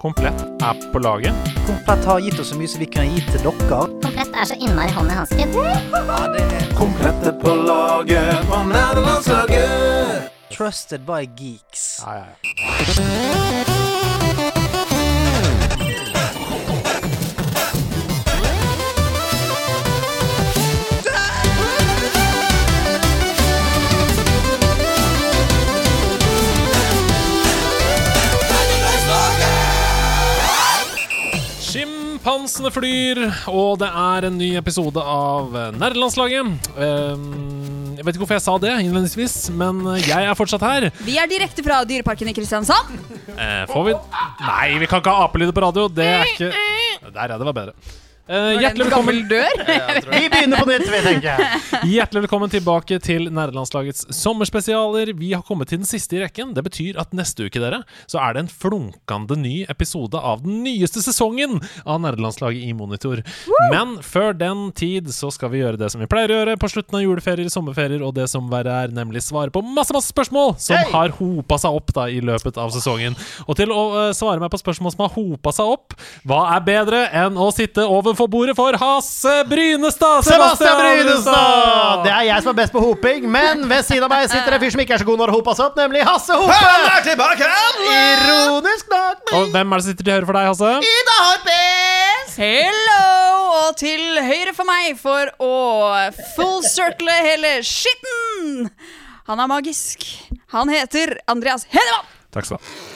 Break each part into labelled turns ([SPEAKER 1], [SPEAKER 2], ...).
[SPEAKER 1] Komplett er på laget.
[SPEAKER 2] Komplett har gitt oss så mye som vi kan gi til dere.
[SPEAKER 3] Komplett er så innmari hånd i hanske.
[SPEAKER 4] er på laget på nerdelandslaget.
[SPEAKER 2] Trusted by geeks.
[SPEAKER 1] Ja, ja, ja. Sjimpansene flyr, og det er en ny episode av Nerdelandslaget. Um, jeg vet ikke hvorfor jeg sa det innledningsvis, men jeg er fortsatt her.
[SPEAKER 5] Vi er direkte fra Dyreparken i Kristiansand.
[SPEAKER 1] Eh, får vi Nei, vi kan ikke ha apelyder på radio. Det er ikke Der, ja. Det var bedre. Eh,
[SPEAKER 5] det
[SPEAKER 1] hjertelig velkommen?
[SPEAKER 2] Vi begynner på nytt, vi, tenker jeg.
[SPEAKER 1] Hjertelig velkommen tilbake til Nerdelandslagets sommerspesialer. Vi har kommet til den siste i rekken. Det betyr at neste uke dere, så er det en flunkende ny episode av den nyeste sesongen av Nerdelandslaget i Monitor. Men før den tid så skal vi gjøre det som vi pleier å gjøre på slutten av juleferier, sommerferier og det som verre er, nemlig svare på masse masse spørsmål som
[SPEAKER 2] Hey!
[SPEAKER 1] har hopa seg opp da i løpet av sesongen. Og til å uh, svare meg på spørsmål som har hopa seg opp, hva er bedre enn å sitte overfor bordet for Hasse Brynestad?
[SPEAKER 6] Sebastian Brynestad! Det er jeg som er best på hoping, men ved siden av meg sitter en fyr som ikke er så god når det hopes opp, nemlig Hasse Hope!
[SPEAKER 4] Han er tilbake!
[SPEAKER 6] Ironisk nok.
[SPEAKER 1] Og hvem er det som sitter til høyre for deg, Hasse?
[SPEAKER 6] Ida Harpes!
[SPEAKER 5] Hello! Og til høyre for meg for å full circle hele skitten. Han er magisk. Han heter Andreas Hedemann.
[SPEAKER 1] Takk skal du ha.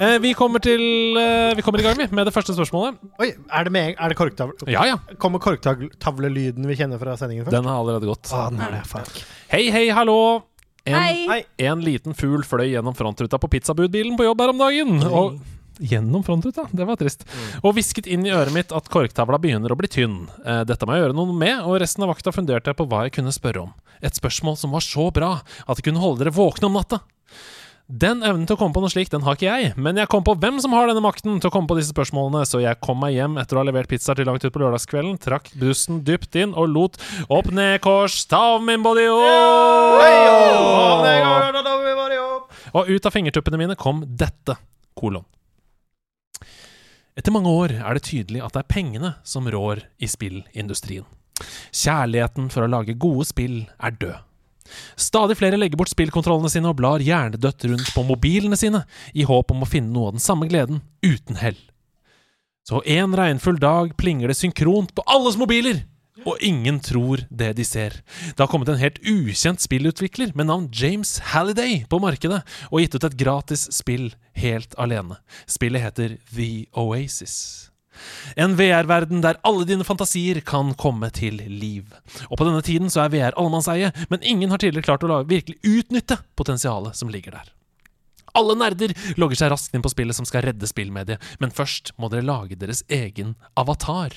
[SPEAKER 1] Eh, vi, kommer til, eh, vi kommer i gang vi, med det første spørsmålet.
[SPEAKER 6] Oi, er det, med, er det korktavle?
[SPEAKER 1] Ja, ja.
[SPEAKER 6] Kommer korktavlelyden vi kjenner fra sendingen før?
[SPEAKER 1] Den har allerede gått.
[SPEAKER 6] Ah, den er det, fuck.
[SPEAKER 1] Hei, hei, hallo. En,
[SPEAKER 5] Hei.
[SPEAKER 6] Hei.
[SPEAKER 1] en liten fugl fløy gjennom frontruta på pizzabudbilen på jobb her om dagen. Og Gjennom frontruta? Det var trist. Og hvisket inn i øret mitt at korktavla begynner å bli tynn. Eh, dette må jeg gjøre noe med, og resten av vakta funderte jeg på hva jeg kunne spørre om. Et spørsmål som var så bra at det kunne holde dere våkne om natta. Den evnen til å komme på noe slikt, den har ikke jeg, men jeg kom på hvem som har denne makten til å komme på disse spørsmålene, så jeg kom meg hjem etter å ha levert pizza til langt ut på lørdagskvelden, trakk bussen dypt inn og lot opp ned kors, stav min body Og ut av fingertuppene mine kom dette, kolon. Etter mange år er det tydelig at det er pengene som rår i spillindustrien. Kjærligheten for å lage gode spill er død. Stadig flere legger bort spillkontrollene sine og blar hjernedødt rundt på mobilene sine, i håp om å finne noe av den samme gleden, uten hell. Så en regnfull dag plinger det synkront på alles mobiler, og ingen tror det de ser. Det har kommet en helt ukjent spillutvikler med navn James Halliday på markedet, og gitt ut et gratis spill helt alene. Spillet heter The Oasis. En VR-verden der alle dine fantasier kan komme til liv. Og på denne tiden så er VR allemannseie, men ingen har tidligere klart å virkelig utnytte potensialet som ligger der. Alle nerder logger seg raskt inn på spillet som skal redde spillmediet, men først må dere lage deres egen avatar.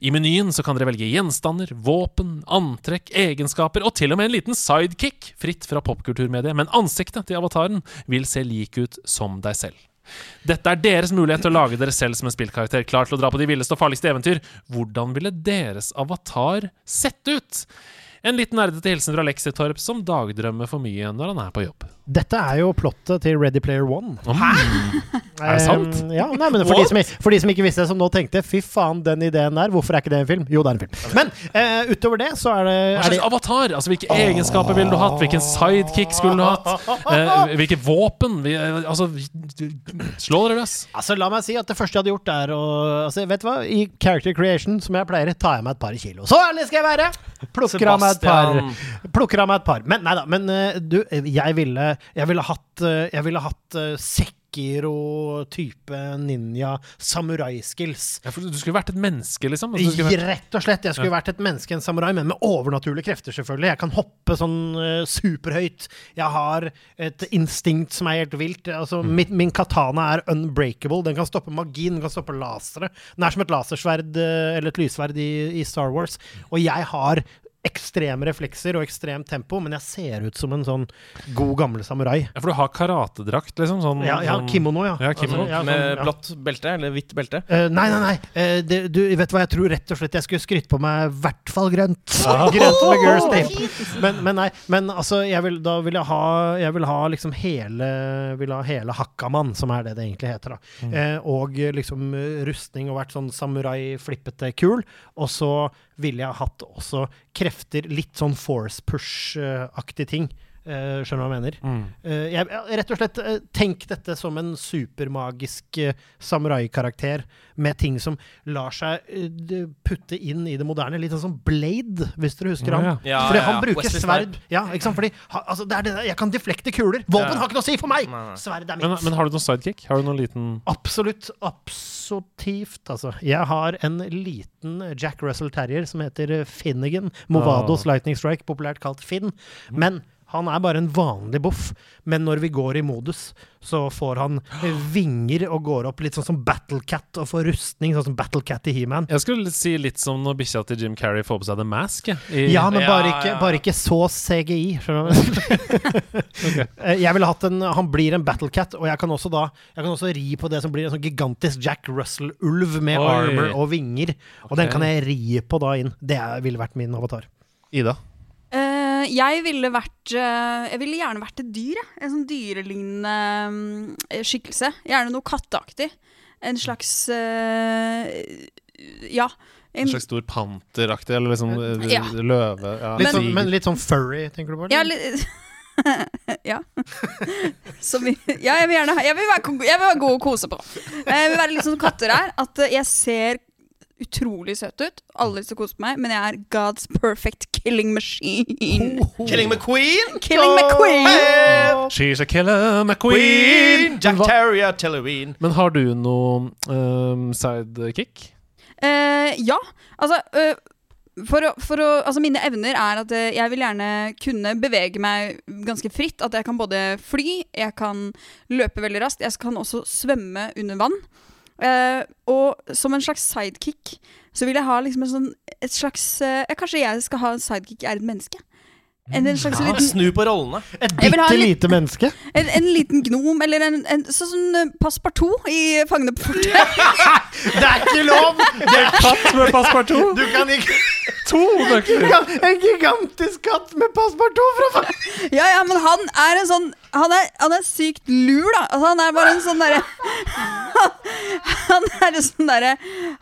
[SPEAKER 1] I menyen så kan dere velge gjenstander, våpen, antrekk, egenskaper og til og med en liten sidekick fritt fra popkulturmediet, men ansiktet til avataren vil se lik ut som deg selv. Dette er deres mulighet til å lage dere selv som en spillkarakter, klar til å dra på de villeste og farligste eventyr. Hvordan ville deres avatar sett ut? En liten nerdete hilsen fra Lexitorp som dagdrømmer for mye når han er på jobb.
[SPEAKER 6] Dette er jo plottet til Ready Player One.
[SPEAKER 1] Hæ? Er det sant?
[SPEAKER 6] Um, ja, nei, men for de, som, for de som ikke visste det, som nå tenkte fy faen, den ideen der, hvorfor er ikke det en film? Jo, det er en film. Men uh, utover det, så er det,
[SPEAKER 1] Hva slags avatar? Altså, Hvilke egenskaper ville du hatt? Hvilken sidekick skulle du hatt? Uh, hvilke våpen? Vi, eh, altså, slå dere løs.
[SPEAKER 6] Altså, La meg si at det første jeg hadde gjort, er å altså, Vet du hva? I character creation, som jeg pleier, tar jeg meg et par kilo. Så ærlig skal jeg være! Plukker av meg et par. Plukker av meg et par. Men nei da. Men uh, du, jeg ville, jeg ville hatt eh, Jeg ville hatt uh, Sekiro-type ninja samurai-skills.
[SPEAKER 1] Ja, for du skulle vært et menneske, liksom. Altså, vært...
[SPEAKER 6] Rett og slett. Jeg skulle vært et menneske, en samurai, men med overnaturlige krefter, selvfølgelig. Jeg kan hoppe sånn eh, superhøyt. Jeg har et instinkt som er helt vilt. Altså,
[SPEAKER 1] Mm.
[SPEAKER 6] min, min katana er unbreakable. Den kan stoppe magien, den kan stoppe lasere. Den er som et lasersverd eh, eller et lyssverd i, i Star Wars. Og jeg har ekstreme reflekser og ekstremt tempo, men jeg ser ut som en sånn god, gammel samurai.
[SPEAKER 1] Ja, for du har karatedrakt, liksom? Sånn,
[SPEAKER 6] Ja, ja
[SPEAKER 1] sånn-
[SPEAKER 6] kimono, ja.
[SPEAKER 1] Ja, kimono.
[SPEAKER 6] Altså, ja,
[SPEAKER 7] Med
[SPEAKER 6] sånn, ja.
[SPEAKER 7] blått belte, eller hvitt belte.
[SPEAKER 6] Uh, nei, nei, nei. Uh, det, du vet hva, jeg tror rett og slett jeg skulle skrytt på meg i hvert fall grønt. grønt med girls tape. Men, men nei, men altså, jeg vil, da vil jeg ha Jeg vil ha liksom hele Vil ha hele Hakkaman, som er det det egentlig heter, da.
[SPEAKER 1] Mm.
[SPEAKER 6] Uh, og liksom rustning og vært sånn samurai-flippete kul. Og så ville jeg hatt også krefter, litt sånn force push-aktig ting. Eh, skjønner du hva jeg mener?
[SPEAKER 1] Mm.
[SPEAKER 6] Uh, jeg, rett og slett, uh, tenk dette som en supermagisk uh, samurai-karakter med ting som lar seg putte inn i det moderne. Litt sånn som Blade, hvis dere husker
[SPEAKER 1] Ja,
[SPEAKER 6] ham.
[SPEAKER 1] ja.
[SPEAKER 6] Fordi
[SPEAKER 7] ja,
[SPEAKER 6] han
[SPEAKER 7] ja.
[SPEAKER 6] bruker
[SPEAKER 7] Wesley
[SPEAKER 6] sverd.
[SPEAKER 7] Snipe.
[SPEAKER 6] Ja, ikke sant? Fordi ha, altså, det er det Jeg kan deflekte kuler! Våpen
[SPEAKER 7] Ja.
[SPEAKER 6] har ikke noe å si for meg! Sverd er mitt.
[SPEAKER 1] men har du noen sidekick? Har du noen liten
[SPEAKER 6] Absolutt absolutivt, altså. Jeg har en liten Jack Russell Terrier som heter Finnegan. Movados Lightning Strike, populært kalt Finn. Men han er bare en vanlig boff. Men når vi går i modus, så får han vinger og går opp litt sånn som Battlecat og får rustning, sånn som Battlecat i He-Man.
[SPEAKER 1] Jeg skulle si litt som når bikkja til Jim Carrey får på seg The Mask. I,
[SPEAKER 6] Ja, men
[SPEAKER 7] Ja,
[SPEAKER 6] bare ikke, bare ikke så CGI, skjønner du? okay. Jeg ville hatt en Han blir en Battlecat, og jeg kan også da Jeg kan også ri på det som blir en sånn gigantisk Jack Russell-ulv med
[SPEAKER 1] Oi.
[SPEAKER 6] armor og vinger. Og den kan jeg ri på da inn. Det er- ville vært min avatar.
[SPEAKER 1] Ida.
[SPEAKER 5] Eh, jeg ville vært eh, Jeg ville gjerne vært et dyr. jeg. En sånn dyrelignende mm, skikkelse. Gjerne noe katteaktig. En slags eh, Ja.
[SPEAKER 1] En
[SPEAKER 5] En,
[SPEAKER 1] slags stor panteraktig, eller liksom
[SPEAKER 5] Ja.
[SPEAKER 1] løve ja,
[SPEAKER 6] Litt
[SPEAKER 5] Men-
[SPEAKER 6] sånn, men litt sånn furry, tenker du på?
[SPEAKER 5] ja, litt ja. Vi, ja, jeg vil gjerne ha Jeg vil være, jeg vil være god å kose på. Jeg vil være litt sånn som katter er. At jeg ser utrolig søt ut. Alle disse lyst til å kose på meg, men jeg er God's perfect killing machine.
[SPEAKER 7] Killing McQueen!
[SPEAKER 5] Killing McQueen!
[SPEAKER 1] She's a killer
[SPEAKER 7] Queen!
[SPEAKER 1] McQueen!
[SPEAKER 7] Jack
[SPEAKER 1] Men
[SPEAKER 7] Terrier Telleween.
[SPEAKER 1] Men har du noe um, sidekick?
[SPEAKER 5] Uh, ja, altså uh, for å, for å, altså Mine evner er at eh, jeg vil gjerne kunne bevege meg ganske fritt. At jeg kan både fly, jeg kan løpe veldig raskt, jeg kan også svømme under vann. Eh, og som en slags sidekick så vil jeg ha liksom sånn et slags uh, Kanskje jeg skal ha en sidekick er et menneske? En, en slags
[SPEAKER 7] Ja,
[SPEAKER 5] liten,
[SPEAKER 7] snu på rollene.
[SPEAKER 6] Et bitte lite menneske.
[SPEAKER 5] en, en liten gnom, eller en, en sånn som eh, Passepartout i Fangene på fortet.
[SPEAKER 6] Det er ikke lov! Det er
[SPEAKER 1] Katt med passepartout!
[SPEAKER 6] Du kan ikke
[SPEAKER 1] To nøkler!
[SPEAKER 6] En gigantisk katt med passepartout fra Fangene
[SPEAKER 5] Ja, ja, men han er en sånn Han er, han er sykt lur, da. Altså, han er bare en sånn derre Han er en sånn derre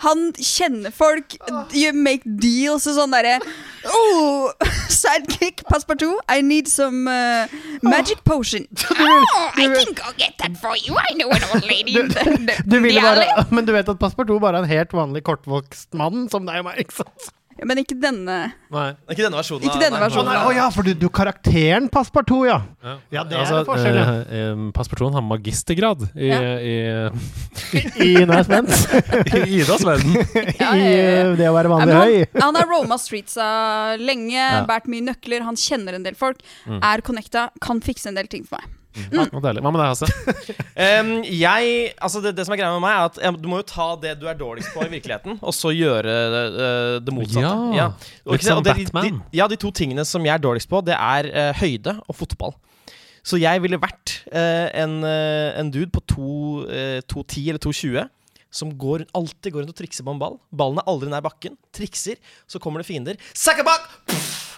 [SPEAKER 5] Han kjenner folk, you make deals og sånn derre Oh, sidekick, passepartout, I need some uh, magic potion.
[SPEAKER 3] Oh, I can go get that for you. I know an old lady
[SPEAKER 6] Du,
[SPEAKER 3] du, Du
[SPEAKER 6] bare, men du vet at passepartout bare er en helt vanlig kortvokst mann som deg og meg, ikke sant?
[SPEAKER 5] Ja, men ikke denne.
[SPEAKER 1] Nei.
[SPEAKER 7] Ikke denne versjonen.
[SPEAKER 5] Ikke denne.
[SPEAKER 6] Å
[SPEAKER 5] versjonen.
[SPEAKER 6] nei, å ja, for du, du karakteren passepartout, ja. Ja, det er forskjellen. forskjell,
[SPEAKER 1] eh, eh, Passepartouten har magistergrad i,
[SPEAKER 5] Ja.
[SPEAKER 1] i,
[SPEAKER 6] I Nå er jeg spent.
[SPEAKER 1] i Idas verden.
[SPEAKER 5] Ja,
[SPEAKER 6] I
[SPEAKER 5] ja, ja.
[SPEAKER 6] eh, det å være
[SPEAKER 5] Nei,
[SPEAKER 6] vanlig
[SPEAKER 5] men
[SPEAKER 6] høy.
[SPEAKER 5] han, han har roma streetsa lenge,
[SPEAKER 1] Ja.
[SPEAKER 5] båret mye nøkler, han kjenner en del folk,
[SPEAKER 1] Mm.
[SPEAKER 5] er connecta, kan fikse en del ting for meg.
[SPEAKER 1] Ja, deilig. Hva med deg, Hasse?
[SPEAKER 7] um, jeg, altså det, det som er greia med meg, er at em, du må jo ta det du er dårligst på i virkeligheten, og så gjøre uh, det motsatte.
[SPEAKER 1] Ja,
[SPEAKER 7] Og
[SPEAKER 1] litt som Batman.
[SPEAKER 7] De, ja, de to tingene som jeg er dårligst på, det er uh, høyde og fotball. Så jeg ville vært uh, en, en dude på to, eh, 2,10 eller 2,20 som går, alltid går rundt og trikser på en ball. Ballen er aldri nær bakken. Trikser, så kommer det fiender. Sackabak!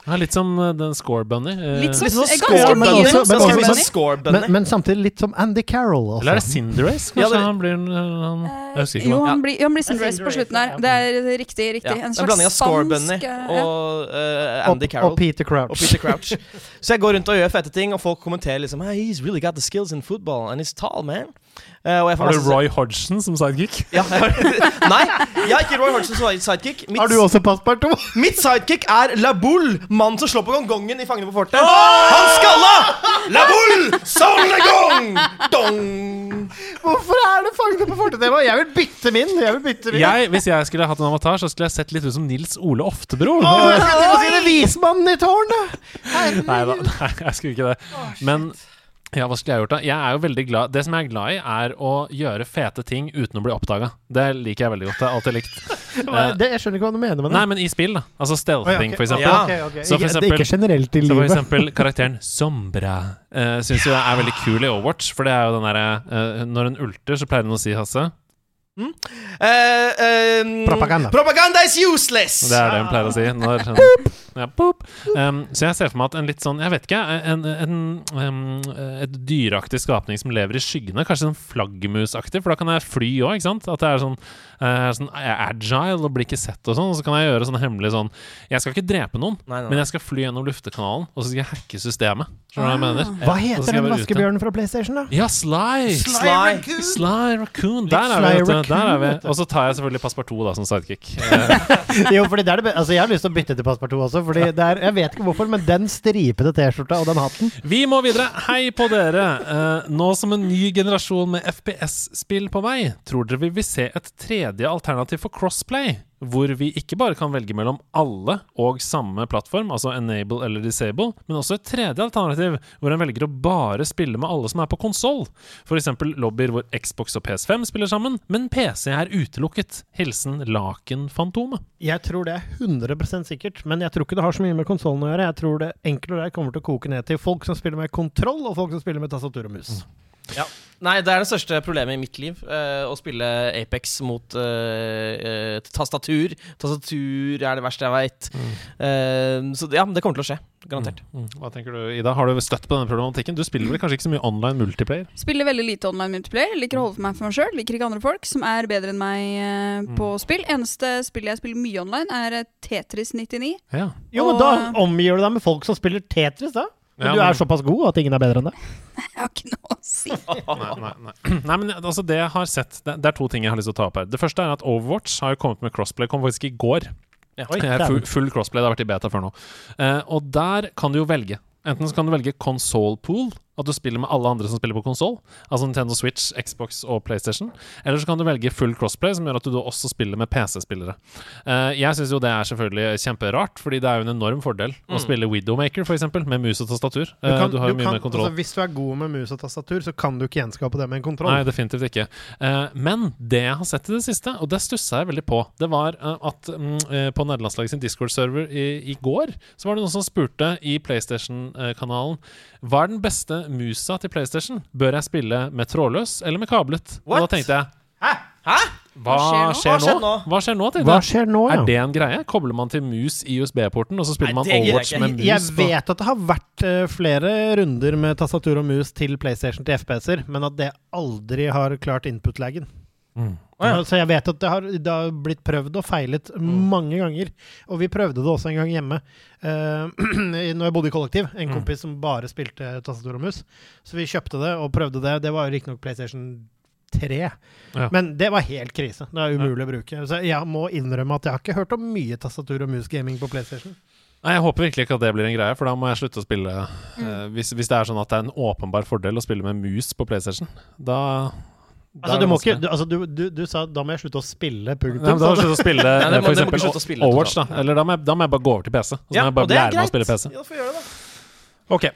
[SPEAKER 1] Ja, litt som eh, den Score Bunny. eh,
[SPEAKER 5] Litt som,
[SPEAKER 7] Litt som
[SPEAKER 5] eh,
[SPEAKER 7] score
[SPEAKER 5] ganske
[SPEAKER 6] men også- men
[SPEAKER 5] score bunny.
[SPEAKER 7] score
[SPEAKER 6] Men,
[SPEAKER 7] bunny.
[SPEAKER 6] men samtidig litt som Andy Carroll. Også.
[SPEAKER 1] Eller er det Cinderace? Kanskje
[SPEAKER 7] Ja, det-
[SPEAKER 1] han blir en- han, Jeg husker ikke
[SPEAKER 5] Jo, han blir, han blir Cinderace på slutten her. Det er riktig. riktig
[SPEAKER 7] Ja,
[SPEAKER 5] En
[SPEAKER 7] en blanding av Score Bunny
[SPEAKER 5] eh,
[SPEAKER 7] og
[SPEAKER 6] uh,
[SPEAKER 7] Andy Carroll.
[SPEAKER 6] og Peter Crouch.
[SPEAKER 7] Og Peter Crouch. Så jeg går rundt og gjør fete ting, og folk kommenterer liksom hey, He's really got the skills in football, and he's tall, man. Eh, og jeg
[SPEAKER 1] Har du Roy Hodgson som sidekick?
[SPEAKER 7] Ja, har, nei, jeg har ikke Roy Hodgson som sidekick. Mitt,
[SPEAKER 6] Har du også passparto?
[SPEAKER 7] mitt sidekick er La Boule, mannen som slår på gongongen i Fangene på fortet. Han skalla! La Boule, gong! Dong!
[SPEAKER 6] Hvorfor er det fangene på fortetema? Jeg vil bytte min! Jeg vil bytte min.
[SPEAKER 1] Jeg, hvis jeg skulle hatt en avatar, så skulle jeg sett litt ut som Nils Ole Oftebro.
[SPEAKER 6] Oh, jeg skal til å si det! Vismannen i tårnet!
[SPEAKER 1] Nei da, nei, jeg skulle ikke det. Men Ja, hva skulle jeg gjort da? Jeg er jo veldig glad Det som jeg er glad i, er å gjøre fete ting uten å bli oppdaga. Det liker jeg veldig godt. Det har jeg alltid likt. Eh,
[SPEAKER 6] det, jeg skjønner ikke hva du mener med det.
[SPEAKER 1] Nei, men i spill, da. Altså
[SPEAKER 6] stealth-ting,
[SPEAKER 1] for eksempel.
[SPEAKER 7] Ja.
[SPEAKER 6] okay, okay.
[SPEAKER 1] Så for eksempel-
[SPEAKER 6] det er ikke generelt i
[SPEAKER 1] Så for eksempel karakteren Sombra uh, syns jo jeg er veldig kul i Overwatch. For det er jo den derre uh, Når hun ulter, så pleier hun å si, Hasse
[SPEAKER 7] Eh, um,
[SPEAKER 6] Propaganda.
[SPEAKER 7] Propaganda is useless!
[SPEAKER 1] Det er det hun pleier å si. Når ja. Um, så jeg ser for meg at en litt sånn Jeg vet ikke. En, en, um, et dyreaktig skapning som lever i skyggene. Kanskje sånn flaggermusaktig, for da kan jeg fly òg, ikke sant? At det er sånn, eh, sånn agile og blir ikke sett og sånn. Og så kan jeg gjøre sånn hemmelig sånn Jeg skal ikke drepe noen,
[SPEAKER 7] Nei, nei,
[SPEAKER 1] men jeg skal fly gjennom luftekanalen, og så skal jeg hacke systemet. Skjønner du hva jeg mener?
[SPEAKER 6] Hva heter den vaskebjørnen fra PlayStation, da?
[SPEAKER 1] Ja, Sly!
[SPEAKER 7] Sly.
[SPEAKER 1] Sly Raccoon. Der er vi,
[SPEAKER 6] Sly. Raccoon,
[SPEAKER 1] Der er vi.
[SPEAKER 6] vet.
[SPEAKER 1] Og så tar jeg selvfølgelig Passepartout da, som sidekick. Eh,
[SPEAKER 6] Jo, fordi det er det be altså, Jeg har lyst til å bytte til Passepartout også. Fordi det er, Jeg vet ikke hvorfor, men den stripete T-skjorta og den hatten
[SPEAKER 1] Vi må videre. Hei på dere. Uh, nå som en ny generasjon med FPS-spill på vei, tror dere vi vil se et tredje alternativ for crossplay? Hvor vi ikke bare kan velge mellom alle og samme plattform, altså enable eller disable, men også et tredje alternativ hvor en velger å bare spille med alle som er på konsoll. F.eks. lobbyer hvor Xbox og PS5 spiller sammen, men PC er utelukket. Hilsen Lakenfantomet.
[SPEAKER 6] Jeg tror det er 100% sikkert, men jeg tror ikke det har så mye med konsollen å gjøre. Jeg tror det enkelt og greit kommer til å koke ned til folk som spiller med kontroll, og folk som spiller med tastatur og mus.
[SPEAKER 7] Nei, det er det største problemet i mitt liv. Uh, å spille Apex mot uh, uh, tastatur. Tastatur er det verste jeg veit. så ja, det kommer til å skje. Garantert.
[SPEAKER 1] Mm. Hva tenker du, Ida? Har du støtt på denne problematikken? Du spiller vel kanskje ikke så mye online multiplayer?
[SPEAKER 5] Spiller veldig lite online multiplayer. Liker å holde for meg for meg sjøl. Liker ikke andre folk som er bedre enn meg på spill. Eneste spillet jeg spiller mye online, er Tetris 99.
[SPEAKER 1] Ja.
[SPEAKER 6] Jo, men da omgir du deg med folk som spiller Tetris, da. Men du er såpass god at ingen er bedre enn deg.
[SPEAKER 5] Jeg har ikke noe å si.
[SPEAKER 1] Nei, nei, nei. nei, men altså det jeg har sett det, det er to ting jeg har lyst til å ta opp her. Det første er at Overwatch har jo kommet med crossplay. Kom faktisk i går.
[SPEAKER 6] Oi,
[SPEAKER 1] Eh, Full, full crossplay. Det har vært i beta før nå. Eh, og der kan du jo velge. Enten så kan du velge console pool, at du spiller med alle andre som spiller på konsoll. Altså Nintendo Switch, Xbox og PlayStation. Eller så kan du velge full crossplay, som gjør at du da også spiller med PC-spillere. Uh, jeg syns jo det er selvfølgelig kjemperart, fordi det er jo en enorm fordel å
[SPEAKER 7] Mm.
[SPEAKER 1] spille Widowmaker, f.eks., med mus og tastatur.
[SPEAKER 6] Du
[SPEAKER 1] Eh,
[SPEAKER 6] kan,
[SPEAKER 1] du har jo
[SPEAKER 6] du
[SPEAKER 1] mye
[SPEAKER 6] kan,
[SPEAKER 1] mer kontroll.
[SPEAKER 6] altså, hvis du er god med mus og tastatur, så kan du ikke gjenskape det med en kontroll.
[SPEAKER 1] Nei, definitivt ikke. Uh, men det jeg har sett i det siste, og det stussa jeg veldig på, det var eh, at eh, på nederlandslaget sin Discord-server i, i går, så var det noen som spurte i PlayStation-kanalen hva er den beste musa til PlayStation? Bør jeg spille med trådløs eller med kablet? Og da tenkte jeg
[SPEAKER 7] Hæ?
[SPEAKER 1] hva
[SPEAKER 5] Hva
[SPEAKER 1] skjer
[SPEAKER 7] skjer
[SPEAKER 1] nå? Hva skjer nå?
[SPEAKER 6] Hva skjer nå, ja?
[SPEAKER 1] Er det en greie? Kobler man til mus i USB-porten, og så spiller
[SPEAKER 7] Nei,
[SPEAKER 1] man Overwatch med mus?
[SPEAKER 6] Jeg
[SPEAKER 1] på-
[SPEAKER 6] vet at det har vært eh, flere runder med tastatur og mus til PlayStation til FPS-er, men at det aldri har klart input-lagen.
[SPEAKER 1] Mm.
[SPEAKER 7] Oh, ja.
[SPEAKER 6] Så jeg vet at det har, det har blitt prøvd og feilet mange ganger. Og vi prøvde det også en gang hjemme, uh, når jeg bodde i kollektiv. En
[SPEAKER 1] Mm.
[SPEAKER 6] kompis som bare spilte tastatur og mus. Så vi kjøpte det og prøvde det. Det var jo riktignok PlayStation 3,
[SPEAKER 1] Ja.
[SPEAKER 6] men det var helt krise. Det er umulig å bruke. Så jeg må innrømme at jeg har ikke hørt om mye tastatur og mus-gaming på PlayStation.
[SPEAKER 1] Nei, Jeg håper virkelig ikke at det blir en greie, for da må jeg slutte å spille
[SPEAKER 5] Mm.
[SPEAKER 1] eh, hvis, hvis det er sånn at det er en åpenbar fordel å spille med mus på PlayStation. Da
[SPEAKER 6] Altså, du, må ikke, du, altså, du, du, du sa da må jeg slutte å spille, punktum.
[SPEAKER 1] Nei, men da må jeg slutte å spille
[SPEAKER 7] Nei, det må-
[SPEAKER 1] for
[SPEAKER 7] det må ikke
[SPEAKER 1] eksempel
[SPEAKER 7] slutte å spille
[SPEAKER 1] Overwatch, da. Eller da må, jeg, da må jeg bare gå over til PC. Og så
[SPEAKER 7] Ja,
[SPEAKER 1] må jeg bare lære meg å spille PC.
[SPEAKER 7] Ja, da får gjøre det, da.
[SPEAKER 1] Ok.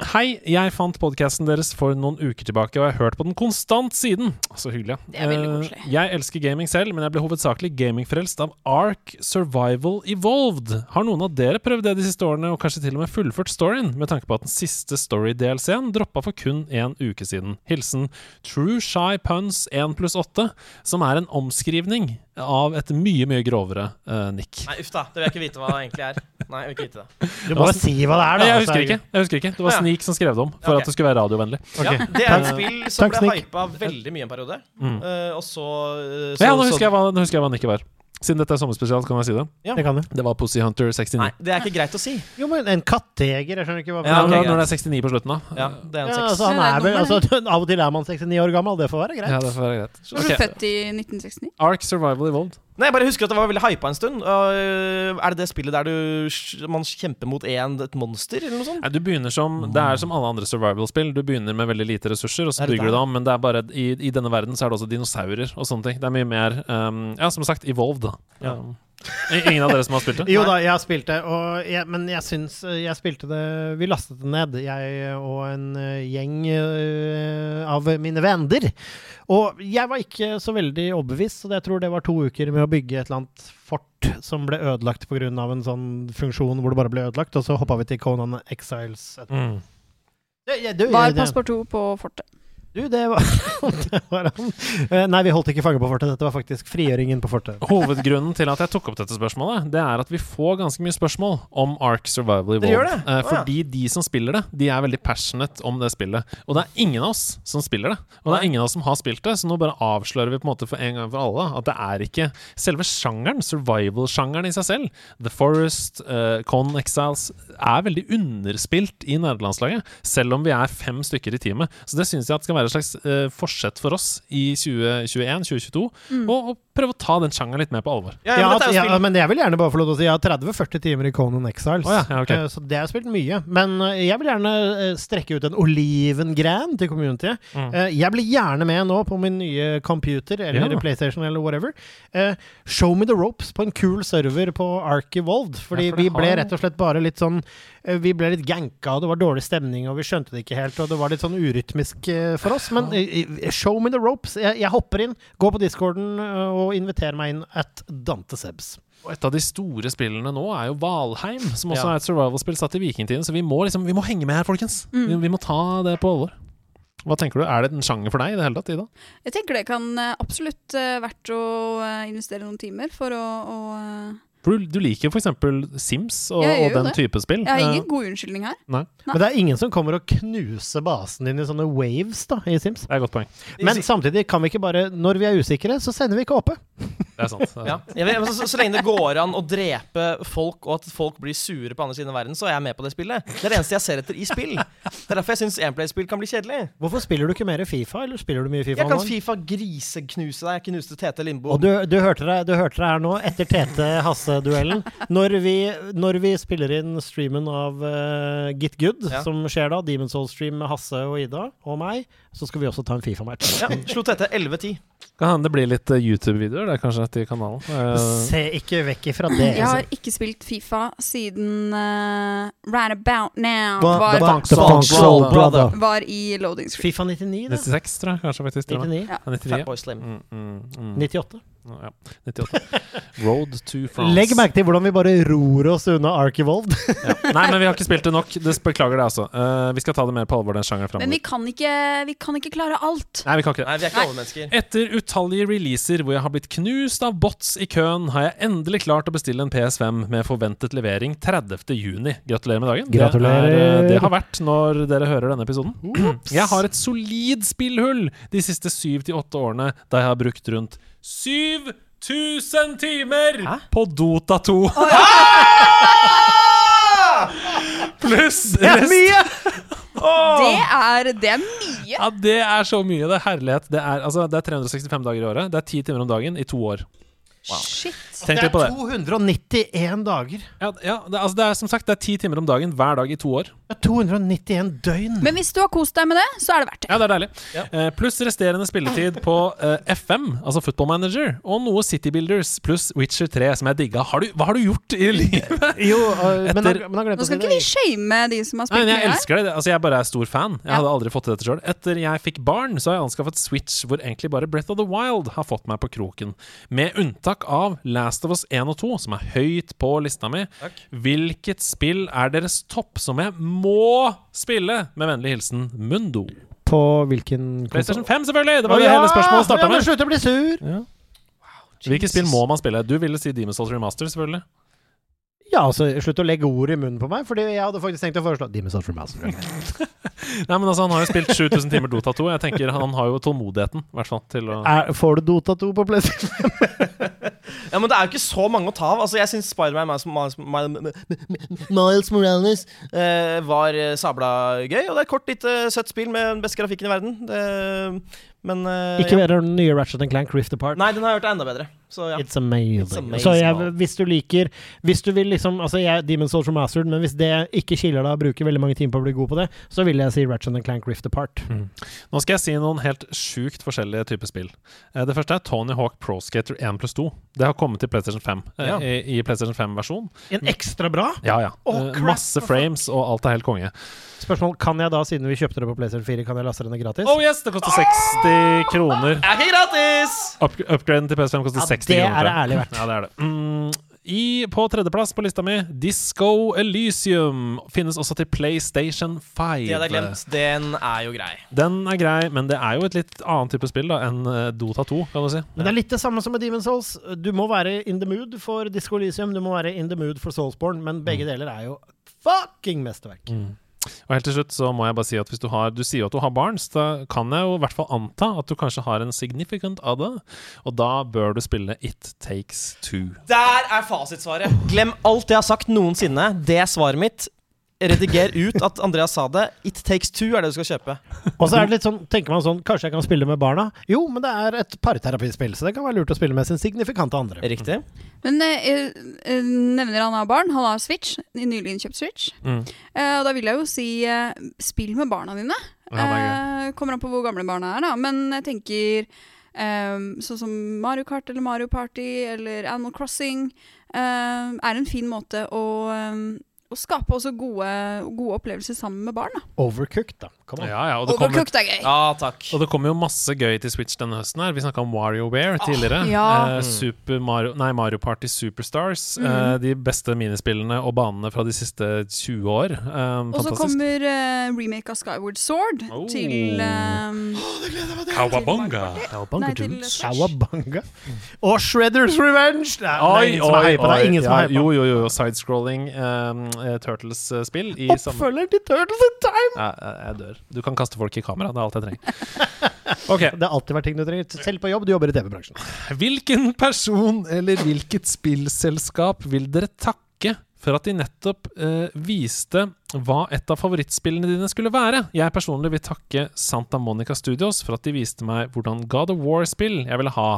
[SPEAKER 1] Hei, jeg fant podkasten deres for noen uker tilbake, og jeg har hørt på den konstant siden. Så hyggelig.
[SPEAKER 5] Det er veldig
[SPEAKER 1] Eh,
[SPEAKER 5] koselig.
[SPEAKER 1] jeg elsker gaming selv, men jeg ble hovedsakelig gamingfrelst av Ark Survival Evolved. Har noen av dere prøvd det de siste årene, og kanskje til og med fullført storyen, med tanke på at den siste story-DLC-en droppa for kun en uke siden? Hilsen True Shy Puns 1 pluss 8, som er en omskrivning av et mye, mye grovere uh, nikk.
[SPEAKER 7] Nei, uff da. Det vil jeg ikke vite hva det egentlig er. Nei, jeg vil ikke vite det.
[SPEAKER 6] Du må jo si hva det er, da.
[SPEAKER 1] Nei, jeg husker ikke. Jeg husker ikke Det var
[SPEAKER 7] Ja.
[SPEAKER 1] Sneak som skrev det om, for
[SPEAKER 7] okay.
[SPEAKER 1] at det skulle være radiovennlig.
[SPEAKER 6] Okay.
[SPEAKER 7] Ja, det er et spill som
[SPEAKER 6] Takk,
[SPEAKER 7] ble hypa veldig mye en periode.
[SPEAKER 1] Mm.
[SPEAKER 7] uh, og så, eh, så
[SPEAKER 1] Ja, nå husker, jeg hva, nå husker jeg hva Nick var. Siden dette er sommerspesial, kan jeg si det.
[SPEAKER 6] Det kan du.
[SPEAKER 1] Det var Pussy Hunter 69.
[SPEAKER 7] Nei, det er ikke greit å si.
[SPEAKER 6] Jo, men en kattejeger, jeg skjønner ikke hva
[SPEAKER 7] Ja, okay,
[SPEAKER 1] når, det er 69 på slutten, da.
[SPEAKER 7] Ja, det er en
[SPEAKER 6] Ja, altså, han
[SPEAKER 5] er
[SPEAKER 6] vel, altså, av og til er man 69 år gammel, det får være greit.
[SPEAKER 1] Ja, det får være greit.
[SPEAKER 5] Var du født i 1969?
[SPEAKER 1] Ark Survival Evolved.
[SPEAKER 7] Nei, jeg bare husker at det var veldig hypa en stund. Øh, er det det spillet der du, man kjemper mot en, et monster, eller noe sånt?
[SPEAKER 1] Nei, du begynner som Det er som alle andre survival-spill. Du begynner med veldig lite ressurser, og så
[SPEAKER 7] Er
[SPEAKER 1] bygger du det om. Men det er bare i, i denne verden så er det også dinosaurer og sånne ting. Det er mye mer um, Ja, som sagt, evolved, da.
[SPEAKER 7] Ja.
[SPEAKER 1] Um, Ingen av dere som har spilt det?
[SPEAKER 6] Jo da, jeg har spilt det, og jeg, men jeg syns eh, jeg spilte det Vi lastet det ned, jeg og en eh, gjeng eh, av mine venner. Og jeg var ikke så veldig overbevist, så jeg tror det var to uker med å bygge et eller annet fort som ble ødelagt pga. en sånn funksjon hvor det bare ble ødelagt, og så hoppa vi til Conan Exiles.
[SPEAKER 1] Mm.
[SPEAKER 6] Det, det, det,
[SPEAKER 5] Var
[SPEAKER 6] det-
[SPEAKER 5] Passport 2 på fortet?
[SPEAKER 6] Du, det var, det var han. Eh, Nei, vi holdt ikke fange på fortet. Dette var faktisk frigjøringen på fortet.
[SPEAKER 1] Hovedgrunnen til at jeg tok opp dette spørsmålet, Det er at vi får ganske mye spørsmål om Ark Survival Evolved.
[SPEAKER 7] det?
[SPEAKER 1] Eh,
[SPEAKER 7] Å, ja.
[SPEAKER 1] fordi de som spiller det, de er veldig passionate om det spillet. Og det er ingen av oss som spiller det. Og det er ingen av oss som har spilt det, så nå bare avslører vi på en måte for en gang for alle at det er ikke selve sjangeren, survival-sjangeren i seg selv. The Forest, uh, Con Exiles er veldig underspilt i nederlandslaget, selv om vi er fem stykker i teamet. Så det syns jeg at skal være et slags eh, forsett for oss i 2021-2022, og, og prøve å ta den sjangeren litt mer på alvor.
[SPEAKER 7] Ja,
[SPEAKER 6] Ja,
[SPEAKER 7] men er
[SPEAKER 6] ja, men jeg vil gjerne bare få lov til å si jeg har 30-40 timer i Conan Exiles.
[SPEAKER 1] Oh, ja, ja, ok.
[SPEAKER 6] Eh, Så det har jeg spilt mye. Men eh, jeg vil gjerne eh, strekke ut en olivengren til community.
[SPEAKER 1] Mm.
[SPEAKER 6] Eh, Jeg blir gjerne med nå på min nye computer eller
[SPEAKER 1] Ja.
[SPEAKER 6] PlayStation eller whatever. Eh, Show me the ropes på en kul server på Archivold. Fordi
[SPEAKER 1] Ja, for
[SPEAKER 6] vi ble
[SPEAKER 1] har-
[SPEAKER 6] rett og slett bare litt sånn Vi ble litt ganka, og det var dårlig stemning, og vi skjønte det ikke helt, og det var litt sånn urytmisk for oss. Men show me the ropes. Jeg, jeg hopper inn, går på discorden eh, og inviterer meg inn at Dante Sebs.
[SPEAKER 1] Og et av de store spillene nå er jo Valheim, som også
[SPEAKER 6] Ja.
[SPEAKER 1] er et survival-spill satt i vikingtiden. Så vi må liksom, vi må henge med her, folkens.
[SPEAKER 5] Mm.
[SPEAKER 1] Vi, vi må ta det på alvor. Hva tenker du? Er det en sjanger for deg i det hele tatt, Ida?
[SPEAKER 5] Jeg tenker det kan eh, absolutt vært verdt å eh, investere noen timer for å, å eh,
[SPEAKER 1] For du, du liker jo f.eks. Sims og, og den
[SPEAKER 5] det.
[SPEAKER 1] type spill.
[SPEAKER 5] Jeg har
[SPEAKER 1] Eh,
[SPEAKER 5] ingen god unnskyldning her.
[SPEAKER 1] Nei,
[SPEAKER 6] Men det er ingen som kommer og knuser basen din i sånne waves da, i Sims.
[SPEAKER 1] det er et godt poeng.
[SPEAKER 6] Men samtidig kan vi ikke bare Når vi er usikre, så sender vi ikke oppe.
[SPEAKER 1] Det er sant. Det
[SPEAKER 7] Ja. Men så, så lenge det går an å drepe folk, og at folk blir sure på andre siden av verden, så er jeg med på det spillet. Det er det eneste jeg ser etter i spill. Det er derfor jeg syns enplay-spill kan bli kjedelig.
[SPEAKER 6] Hvorfor spiller du ikke mer Fifa, eller spiller du mye Fifa?
[SPEAKER 7] Jeg kan? Fifa griseknuse deg. Jeg knuste Tete Lindboe.
[SPEAKER 6] Og du, du, hørte deg, du hørte deg her nå, etter Tete-Hasse-duellen. Når, vi- når vi spiller inn streamen av uh, Git Good,
[SPEAKER 7] Ja.
[SPEAKER 6] som skjer da, Demon's Soul-stream med Hasse og Ida og meg, så skal vi også ta en Fifa-match.
[SPEAKER 7] Ja, slo Tete 11-10.
[SPEAKER 1] Kan hende det blir litt eh, YouTube-videoer det er kanskje til kanalen. Uh,
[SPEAKER 6] Se ikke vekk ifra det.
[SPEAKER 5] Jeg har ikke spilt Fifa siden uh, Right About Now var,
[SPEAKER 6] Brother.
[SPEAKER 5] var i loading screen.
[SPEAKER 6] Fifa 99, da.
[SPEAKER 1] 96, tror jeg kanskje faktisk. til og
[SPEAKER 6] 99.
[SPEAKER 5] Ja.
[SPEAKER 1] Ja, 99.
[SPEAKER 7] Fatboy Slim.
[SPEAKER 1] Mm, mm, mm.
[SPEAKER 6] 98.
[SPEAKER 1] Ja, 98. Road to France.
[SPEAKER 6] Legg merke til hvordan vi bare ror oss unna Archivolved.
[SPEAKER 1] Ja. Nei, men vi har ikke spilt det nok. Det Beklager det, altså. Uh, vi skal ta det mer på alvor, den sjangeren
[SPEAKER 5] Men vi kan, ikke, vi kan ikke klare alt.
[SPEAKER 1] Nei, vi kan ikke det.
[SPEAKER 7] Nei, vi er ikke
[SPEAKER 5] alle
[SPEAKER 7] overmennesker.
[SPEAKER 1] Etter utallige releaser hvor jeg har blitt knust av bots i køen, har jeg endelig klart å bestille en PS5 med forventet levering 30. juni. Gratulerer med dagen.
[SPEAKER 6] Gratulerer.
[SPEAKER 1] Det, er, eh, det har vært når dere hører denne episoden. Jeg har et solid spillhull de siste syv til åtte årene, da jeg har brukt rundt 7000 timer
[SPEAKER 7] Hæ?
[SPEAKER 1] på Dota 2. Pluss rest-
[SPEAKER 5] Det er, det er mye.
[SPEAKER 1] Ja, det er så mye. Det er herlighet. Det er, altså, det er 365 dager i året. Det er ti timer om dagen i to år.
[SPEAKER 5] Shit.
[SPEAKER 1] Tenk
[SPEAKER 6] Det
[SPEAKER 1] litt på
[SPEAKER 6] er
[SPEAKER 1] det.
[SPEAKER 6] 291 dager.
[SPEAKER 1] Ja, ja det, altså, det er som sagt Det er ti timer om dagen hver dag i to år.
[SPEAKER 6] Det er 291 døgn.
[SPEAKER 5] Men hvis du har kost deg med det, så er det verdt det.
[SPEAKER 1] Ja, det er deilig.
[SPEAKER 7] Ja.
[SPEAKER 1] Uh, pluss resterende spilletid på uh, FM, altså Football Manager, og noe City Builders pluss Witcher 3, som jeg digga. Har du, hva har du gjort i livet?
[SPEAKER 6] Jo, men,
[SPEAKER 1] Etter-
[SPEAKER 6] han, men han
[SPEAKER 5] Nå skal ikke vi shame de som har spilt
[SPEAKER 1] med
[SPEAKER 5] mye
[SPEAKER 1] Jeg
[SPEAKER 5] her.
[SPEAKER 1] elsker det. Altså, jeg bare er stor fan. Jeg
[SPEAKER 5] Ja.
[SPEAKER 1] hadde aldri fått til dette sjøl. Etter jeg fikk barn, så har jeg anskaffet Switch, hvor egentlig bare Breath of the Wild har fått meg på kroken. Med unntak av Last of Us 1 og 2, som er høyt på lista mi.
[SPEAKER 7] Takk.
[SPEAKER 1] Hvilket spill er deres topp som jeg må spille? Med vennlig hilsen Mundo.
[SPEAKER 6] På hvilken
[SPEAKER 1] PlayStation 5, selvfølgelig! Det var det hele spørsmålet starta
[SPEAKER 6] ja, men
[SPEAKER 1] med.
[SPEAKER 6] Slutt å bli sur!
[SPEAKER 1] Ja. Hvilke spill må man spille? Du ville si Demon's Souls Remaster, selvfølgelig.
[SPEAKER 6] Ja, altså, slutt å legge ord i munnen på meg, Fordi jeg hadde faktisk tenkt å foreslå Demon's from Mouse.
[SPEAKER 1] Nei, men altså, Han har jo spilt 7000 timer Dota 2. Jeg tenker Han har jo tålmodigheten, i hvert fall, til å
[SPEAKER 6] Er, får du Dota 2 på PlayStation?
[SPEAKER 7] Ja, men det er jo ikke så mange å ta av. Altså, jeg syns Spiderman Miles, Miles, Miles, Miles Morales uh, var eh, sabla gøy. Og det er et kort, lite søtt spill med den beste grafikken i verden. Det, men uh,
[SPEAKER 6] Ikke
[SPEAKER 7] ja.
[SPEAKER 6] være den nye Ratchet Clank Rift Apart.
[SPEAKER 7] Nei, den har jeg hørt er enda bedre. Så ja.
[SPEAKER 6] It's amazing.
[SPEAKER 7] It's amazing.
[SPEAKER 6] Så jeg, hvis du liker Hvis du vil liksom Altså, jeg er Demon's Soldier Mastered, men hvis det ikke kiler deg å bruke veldig mange timer på å bli god på det, så vil jeg si Ratchet and Clank Rift Apart.
[SPEAKER 1] Nå skal jeg si noen helt sjukt forskjellige typer spill. Eh, Det første er Tony Hawk Pro Skater 1 pluss 2. Det har kommet til PlayStation 5 eh,
[SPEAKER 7] Ja.
[SPEAKER 1] i, i PlayStation 5-versjon.
[SPEAKER 6] En ekstra bra?
[SPEAKER 1] Ja, ja. Eh, Masse frames, og alt er helt konge.
[SPEAKER 6] Spørsmål kan jeg da, siden vi kjøpte det på PlayStation 4, kan jeg laste den ned gratis?
[SPEAKER 1] Oh yes, det koster 60 kroner.
[SPEAKER 7] Er ikke gratis!
[SPEAKER 1] Up upgraden til PS5 koster
[SPEAKER 6] Ja,
[SPEAKER 1] 60
[SPEAKER 6] det
[SPEAKER 1] kroner.
[SPEAKER 6] er det ærlig verdt.
[SPEAKER 1] Ja, det er det. Mm, i, på tredjeplass på lista mi, Disco Elysium. Finnes også til PlayStation 5.
[SPEAKER 7] Det hadde jeg glemt. Den er jo grei.
[SPEAKER 1] Den er grei, men det er jo et litt annet type spill da enn eh, Dota 2, kan du si.
[SPEAKER 6] Men det er litt det samme som med Demon's Souls. Du må være in the mood for Disco Elysium, du må være in the mood for Soulsborne, men begge deler er jo fucking mesterverk.
[SPEAKER 1] Mm. Og helt til slutt så må jeg bare si at hvis du har Du sier jo at du har barn, så da kan jeg jo i hvert fall anta at du kanskje har en significant other, og da bør du spille It Takes Two.
[SPEAKER 7] Der er fasitsvaret. Glem alt jeg har sagt noensinne. Det er svaret mitt. Rediger ut at Andreas sa det. It takes two er det du skal kjøpe.
[SPEAKER 6] Og så er det litt sånn, tenker man sånn, kanskje jeg kan spille med barna? Jo, men det er et parterapispill, så det kan være lurt å spille med sin signifikante andre.
[SPEAKER 7] Riktig.
[SPEAKER 5] Men eh, eh, nevner han har barn. Han har Switch. Nylig innkjøpt Switch.
[SPEAKER 1] Mm.
[SPEAKER 5] Eh, og da vil jeg jo si eh, spill med barna dine.
[SPEAKER 1] Ja, er.
[SPEAKER 5] Eh, kommer an på hvor gamle barna er, da. Men jeg tenker eh, sånn som Mario Kart eller Mario Party eller Animal Crossing eh, er en fin måte å, eh, å skape også gode, gode opplevelser sammen med barn. da.
[SPEAKER 6] Overcooked, da.
[SPEAKER 1] Ja, ja, og det kommer
[SPEAKER 5] Overcooked er gøy.
[SPEAKER 7] Ja, takk.
[SPEAKER 1] Og det kommer jo masse gøy til Switch denne høsten. her Vi snakka om WarioWare tidligere.
[SPEAKER 5] ja.
[SPEAKER 1] Eh, Super Mario, nei, Mario Party Superstars.
[SPEAKER 5] Mm.
[SPEAKER 1] Eh, de beste minispillene og banene fra de siste 20 år. Eh,
[SPEAKER 5] Og så kommer eh, remake av Skyward Sword
[SPEAKER 1] Oh.
[SPEAKER 5] til eh,
[SPEAKER 1] jeg
[SPEAKER 5] meg til.
[SPEAKER 6] Cowabunga. Og Shredders Revenge! Det er,
[SPEAKER 1] Oi,
[SPEAKER 6] ingen som
[SPEAKER 1] oi.
[SPEAKER 6] Det som er hypa.
[SPEAKER 1] Jo, jo, jo. Sidescrolling um, Turtles-spill
[SPEAKER 6] Oppfølger til Turtles in Time!
[SPEAKER 1] ja, jeg dør. Du kan kaste folk i kamera. Det er alt jeg trenger. Okay.
[SPEAKER 6] Det har alltid vært ting du trenger. Selv på jobb, du jobber i TV-bransjen.
[SPEAKER 1] Hvilken person eller hvilket spillselskap vil dere takke for at de nettopp eh, viste hva et av favorittspillene dine skulle være? Jeg personlig vil takke Santa Monica Studios for at de viste meg hvordan God of War-spill jeg ville ha,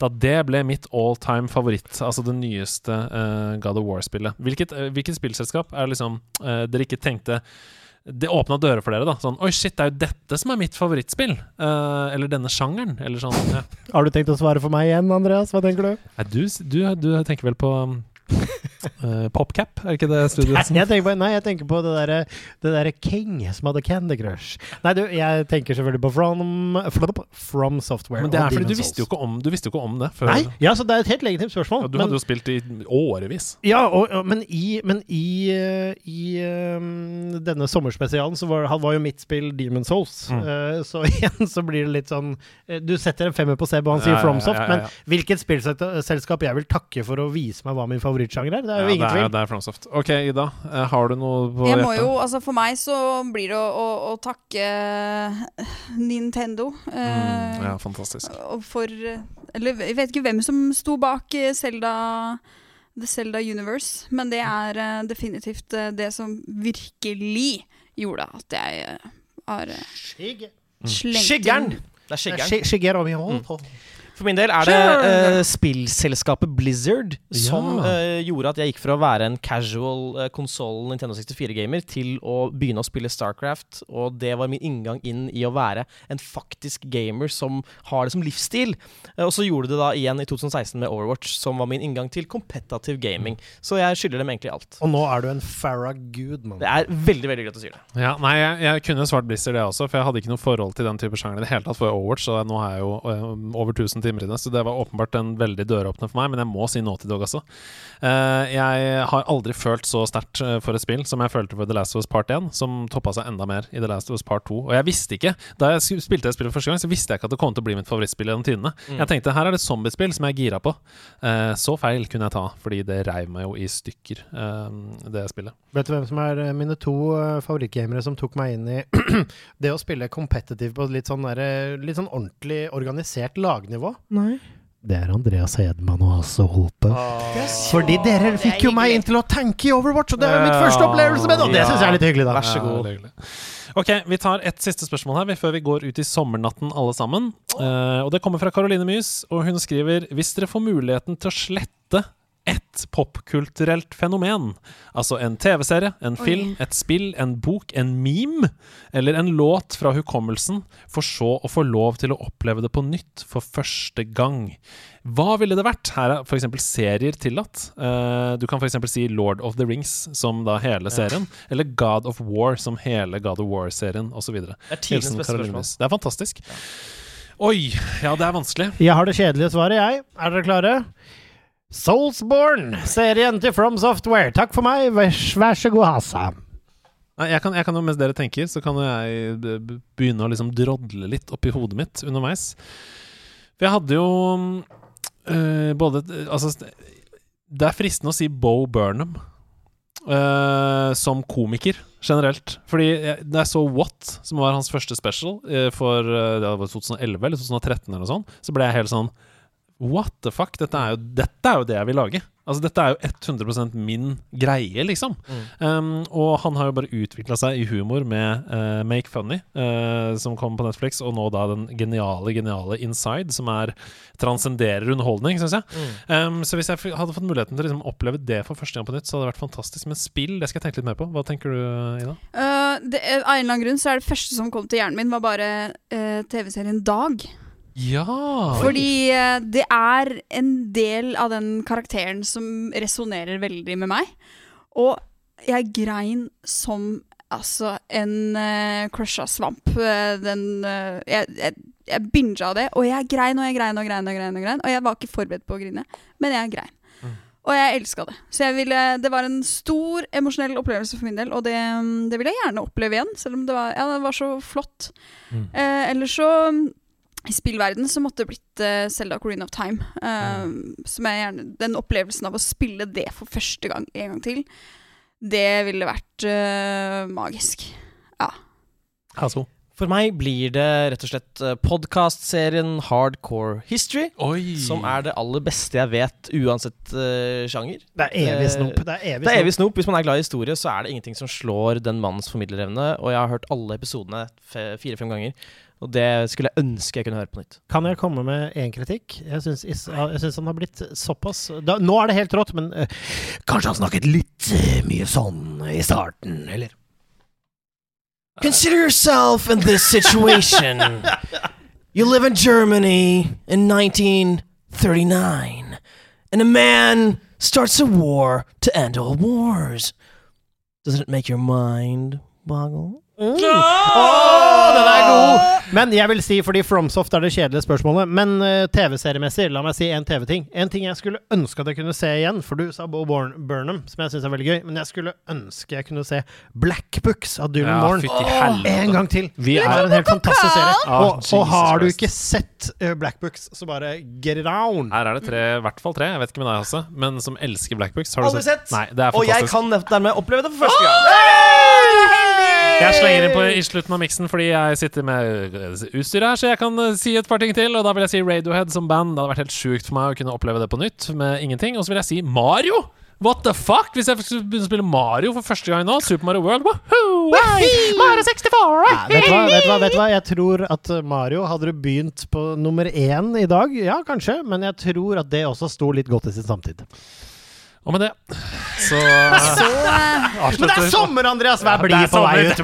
[SPEAKER 1] da det ble mitt all time favoritt. Altså det nyeste eh, God of War-spillet. Hvilket, eh, hvilket spillselskap er liksom eh, dere ikke tenkte det åpna dører for dere, da. Sånn Oi, shit, det er jo dette som er mitt favorittspill. Eh, eller denne sjangeren. Eller sånn. Ja.
[SPEAKER 6] Har du tenkt å svare for meg igjen, Andreas? Hva tenker du?
[SPEAKER 1] Nei, du, du, du tenker vel på um, eh, PopCap, er ikke det studioet?
[SPEAKER 6] som nei, jeg tenker på det derre det der King som hadde Candy Crush. Nei, du, jeg tenker selvfølgelig på From, from Software.
[SPEAKER 1] Men det er fordi du visste jo ikke om, du visste jo ikke om det før.
[SPEAKER 6] Nei, ja, så det er et helt legitimt spørsmål.
[SPEAKER 1] Ja, du
[SPEAKER 6] men,
[SPEAKER 1] hadde jo spilt i årevis.
[SPEAKER 6] ja, og, og, men i, men i, eh, i eh, denne sommerspesialen så var, var jo mitt spill Demon's Souls.
[SPEAKER 1] Mm.
[SPEAKER 6] Uh, så igjen så blir det litt sånn Du setter en femmer på Seb, og han sier
[SPEAKER 1] Ja,
[SPEAKER 6] FromSoft, men hvilket spillselskap jeg vil takke for å vise meg hva min favorittsjanger er? Det er jo
[SPEAKER 1] Ja,
[SPEAKER 6] ingen
[SPEAKER 1] det er,
[SPEAKER 6] tvil.
[SPEAKER 1] det er FromSoft. Ok, Ida. eh, har du noe på
[SPEAKER 5] Jeg må jo, altså For meg så blir det å, å, å takke Nintendo. eh,
[SPEAKER 1] Mm, ja, fantastisk.
[SPEAKER 5] for Eller jeg vet ikke hvem som sto bak eh, Zelda The Zelda Universe, men det er eh, definitivt eh, det som virkelig gjorde at jeg eh, har eh, slengt
[SPEAKER 7] Skiggeren! Det er
[SPEAKER 6] Miyamoto.
[SPEAKER 7] For min del er det uh, spillselskapet Blizzard som
[SPEAKER 1] Ja.
[SPEAKER 7] uh, gjorde at jeg gikk fra å være en casual uh, konsoll Nintendo 64-gamer til å begynne å spille Starcraft, og det var min inngang inn i å være en faktisk gamer som har det som livsstil. Uh, og så gjorde det da igjen i 2016 med Overwatch, som var min inngang til competitive gaming. Så jeg skylder dem egentlig alt.
[SPEAKER 6] Og nå er du en Farah-gud, mann.
[SPEAKER 7] Det er veldig veldig greit å si det.
[SPEAKER 1] Ja, nei, jeg, jeg kunne svart Blizzard, det også, for jeg hadde ikke noe forhold til den type sjanger i det hele tatt for Overwatch, så nå har jeg jo eh, over 1000 det, så det var åpenbart en veldig døråpner for meg, men jeg må si Naughty Dog også. Eh, jeg har aldri følt så sterkt eh, for et spill som jeg følte for The Last of Us Part 1, som toppa seg enda mer i The Last of Us Part 2. Og jeg visste ikke, da jeg spilte det spillet første gang, så visste jeg ikke at det kom til å bli mitt favorittspill gjennom tidene. Jeg tenkte her er det zombiespill som jeg er gira på. Eh, så feil kunne jeg ta, fordi det reiv meg jo i stykker, det spillet.
[SPEAKER 6] Vet du hvem som er mine to favorittgamere som tok meg inn i det å spille competitive på litt sånn, der, litt sånn ordentlig organisert lagnivå?
[SPEAKER 7] Nei.
[SPEAKER 6] Det er Andreas Hedman og Hasse Hope. Fordi dere
[SPEAKER 5] er
[SPEAKER 6] fikk jo meg inn til å tenke i Overwatch, og det er jo mitt første opplevelse med det! Og det syns jeg er litt hyggelig, da.
[SPEAKER 7] Vær så god.
[SPEAKER 1] Ok, Vi tar et siste spørsmål her før vi går ut i sommernatten alle sammen. Uh, og Det kommer fra Caroline Mys, og hun skriver Hvis dere får muligheten til å slette ett popkulturelt fenomen, altså en TV-serie, en film, et spill, en bok, en meme eller en låt fra hukommelsen, for så å få lov til å oppleve det på nytt for første gang. Hva ville det vært? Her er f.eks. serier tillatt. Eh, du kan f.eks. si Lord of the Rings som da hele serien, eller God of War som hele God of War-serien osv.
[SPEAKER 7] Det er tidenes beste spørsmål.
[SPEAKER 1] Det er fantastisk. Oi! Ja, det er vanskelig.
[SPEAKER 6] Jeg har det kjedelige svaret, jeg. Er dere klare? Soulsborne, serien til From Software. Takk for meg, vær, så god, Hasa.
[SPEAKER 1] Jeg, kan, jeg kan Mens dere tenker, så kan jeg b- begynne å liksom drodle litt oppi hodet mitt underveis. For jeg hadde jo øh, både Altså, det er fristende å si Bo Burnham øh, som komiker generelt. Fordi det da jeg så What, som var hans første special for øh, det var 2011 eller 2013, eller noe sånt, så ble jeg helt sånn What the fuck? Dette er jo, dette er jo det jeg vil lage. Altså Dette er jo 100% min greie, liksom. Um, og han har jo bare utvikla seg i humor med uh, Make Funny, uh, som kom på Netflix, og nå da den geniale, geniale Inside, som er transcenderer underholdning, syns jeg. Um, så hvis jeg hadde fått muligheten til å liksom oppleve det for første gang på nytt, så hadde det vært fantastisk. Men spill, det skal jeg tenke litt mer på. Hva tenker du, Ida?
[SPEAKER 5] Uh, det, av en eller annen grunn så er det første som kom til hjernen min, var bare TV-serien Dag.
[SPEAKER 1] Ja!
[SPEAKER 5] Fordi eh, det er en del av den karakteren som resonnerer veldig med meg. Og jeg grein som altså en uh, crusha svamp. Eh, den eh, Jeg, jeg, jeg binga det, og jeg grein og jeg grein og grein og grein. Og grein Og jeg var ikke forberedt på å grine, men jeg grein. Og jeg elska det. Så jeg ville, det var en stor emosjonell opplevelse for min del, og det, det vil jeg gjerne oppleve igjen, selv om det var, ja, det var så flott. Eh, ellers så i spillverden så måtte det blitt uh, Zelda Coreen of Time. eh, Som er gjerne Den opplevelsen av å spille det for første gang en gang til, det ville vært uh, magisk. Ja.
[SPEAKER 1] Altså.
[SPEAKER 7] For meg blir det rett og slett podkastserien Hardcore History.
[SPEAKER 1] Oi!
[SPEAKER 7] Som er det aller beste jeg vet, uansett uh, sjanger.
[SPEAKER 6] Det er evig snop. Det er evig
[SPEAKER 7] Det er evig
[SPEAKER 6] snop.
[SPEAKER 7] snop. Hvis man er glad i historie, så er det ingenting som slår den mannens formidlerevne. Og jeg har hørt alle episodene fire-fem ganger. Og det skulle jeg ønske jeg kunne høre på nytt.
[SPEAKER 6] Kan jeg komme med én kritikk? Jeg syns, han har blitt såpass da, Nå er det helt rått, men eh, kanskje han snakket litt eh, mye sånn i starten, eller?
[SPEAKER 7] Consider yourself in this situation. you live in Germany in 1939, and a man starts a war to end all wars. Doesn't it make your mind boggle?
[SPEAKER 6] Åh, den er god! Men jeg vil si, fordi FromSoft er det kjedelige spørsmålet, men uh, TV-seriemessig, la meg si en TV-ting. En ting jeg skulle ønske at jeg kunne se igjen, for du sa Bo Born Burnham, som jeg syns er veldig gøy, men jeg skulle ønske jeg kunne se Black Books av Dylan
[SPEAKER 1] Ja,
[SPEAKER 6] Morn. En gang til!
[SPEAKER 1] Vi
[SPEAKER 6] det
[SPEAKER 1] er-
[SPEAKER 6] en helt fantastisk serie. Og, og har du ikke sett uh, Black Books, så bare get it on.
[SPEAKER 1] Her er det tre, i hvert fall tre, jeg vet ikke med deg, Hasse, men som elsker Black Books. Har du
[SPEAKER 7] Aldri sett.
[SPEAKER 1] Nei, det er fantastisk.
[SPEAKER 7] Og jeg kan dermed oppleve det for første gang.
[SPEAKER 1] Jeg slenger inn på i slutten av miksen fordi jeg sitter med utstyret utstyr her, så jeg kan eh, si et par ting til. Og da vil jeg si Radiohead som band. Det hadde vært helt sjukt for meg å kunne oppleve det på nytt med ingenting. Og så vil jeg si Mario! What the fuck? Hvis jeg skulle begynne å spille Mario for første gang nå, Super Mario World Wahoo! Mario 64!
[SPEAKER 6] Ja, vet, du hva, vet, hva, vet hva? Jeg tror at eh, Mario Hadde du begynt på nummer én i dag, ja, kanskje, men jeg tror at det også sto litt godt i sin samtid.
[SPEAKER 1] Og med det så
[SPEAKER 5] Så eh,
[SPEAKER 6] Men det er sommer, Andreas! Vær blid på vei ut!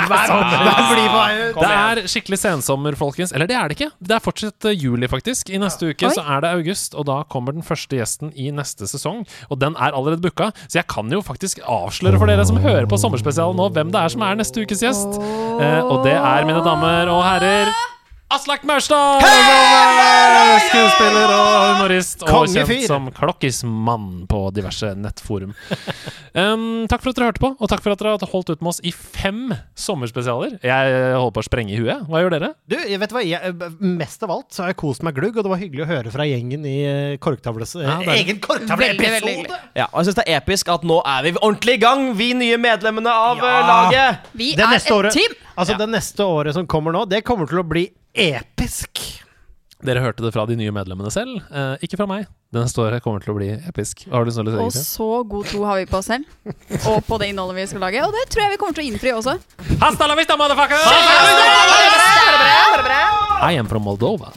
[SPEAKER 1] det er skikkelig sensommer, folkens. Eller det er det ikke. Det er fortsatt eh, juli, faktisk. I neste uke
[SPEAKER 5] Oi.
[SPEAKER 1] så er det august, og da kommer den første gjesten i neste sesong. Og den er allerede booka, så jeg kan jo faktisk avsløre for dere som hører på Sommerspesialen nå, hvem det er som er neste ukes gjest. Eh, og det er, mine damer og herrer Aslak Maurstad! Som er skuespiller og humorist, og kjent som Klokkismann på diverse nettforum. Um, takk for at dere hørte på, og takk for at dere har holdt ut med oss i fem sommerspesialer. Jeg holder på å sprenge i huet. Hva gjør dere?
[SPEAKER 6] Du, jeg vet hva, jeg, eh, Mest av alt så har jeg kost meg glugg, og det var hyggelig å høre fra gjengen i eh, Korktavles eh,
[SPEAKER 1] Ja,
[SPEAKER 6] egen korktavleepisode!
[SPEAKER 7] Ja, og jeg syns det er episk at nå er vi ordentlig i gang, vi nye medlemmene av
[SPEAKER 6] Ja.
[SPEAKER 7] eh, laget.
[SPEAKER 5] vi
[SPEAKER 6] Det
[SPEAKER 5] er et
[SPEAKER 6] året-
[SPEAKER 5] team!
[SPEAKER 6] Altså,
[SPEAKER 7] Ja.
[SPEAKER 6] det neste året som kommer nå, det kommer til å bli episk.
[SPEAKER 1] Dere hørte det fra de nye medlemmene selv, eh, ikke fra meg. Den står her kommer til å bli episk. Har du lyst til å
[SPEAKER 5] Og så god tro har vi på oss selv. Og på det innholdet vi skal lage. Og det tror jeg vi kommer til å innfri også.
[SPEAKER 1] Hasta la vista, motherfucker! I am from Moldova.